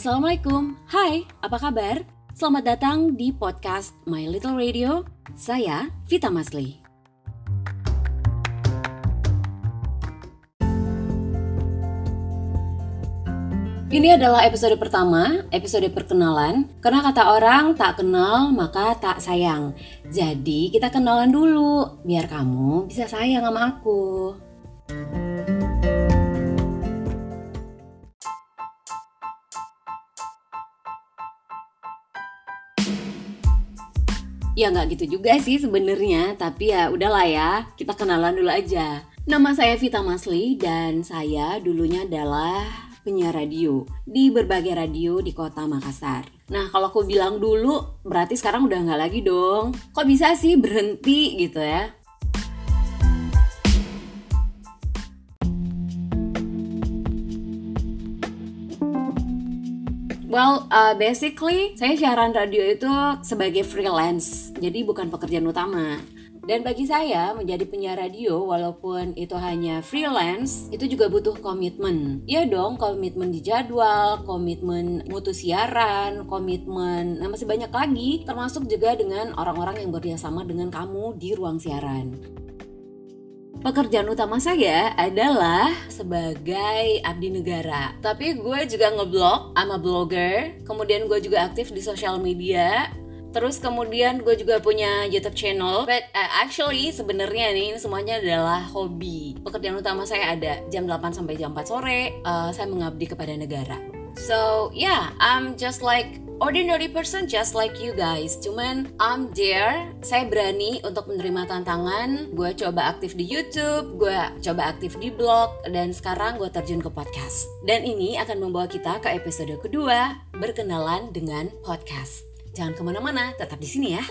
Assalamualaikum, hai, apa kabar? Selamat datang di podcast My Little Radio. Saya Vita Masli. Ini adalah episode pertama, episode perkenalan. Karena kata orang tak kenal maka tak sayang. Jadi kita kenalan dulu, biar kamu bisa sayang sama aku. Ya nggak gitu juga sih sebenarnya, tapi ya udahlah ya, kita kenalan dulu aja. Nama saya Vita Masli dan saya dulunya adalah penyiar radio di berbagai radio di kota Makassar. Nah kalau aku bilang dulu, berarti sekarang udah nggak lagi dong. Kok bisa sih berhenti gitu ya? Well, uh, basically saya siaran radio itu sebagai freelance, jadi bukan pekerjaan utama. Dan bagi saya menjadi penyiar radio walaupun itu hanya freelance itu juga butuh komitmen. Iya dong, komitmen di jadwal, komitmen mutu siaran, komitmen nah masih banyak lagi termasuk juga dengan orang-orang yang bekerjasama dengan kamu di ruang siaran. Pekerjaan utama saya adalah sebagai abdi negara. Tapi gue juga ngeblog, I'm a blogger. Kemudian gue juga aktif di sosial media. Terus kemudian gue juga punya YouTube channel. But uh, actually sebenarnya nih ini semuanya adalah hobi. Pekerjaan utama saya ada jam 8 sampai jam 4 sore. Uh, saya mengabdi kepada negara. So yeah, I'm just like ordinary person just like you guys. Cuman I'm there, saya berani untuk menerima tantangan. Gue coba aktif di YouTube, gue coba aktif di blog, dan sekarang gue terjun ke podcast. Dan ini akan membawa kita ke episode kedua, berkenalan dengan podcast. Jangan ke mana-mana, tetap di sini ya.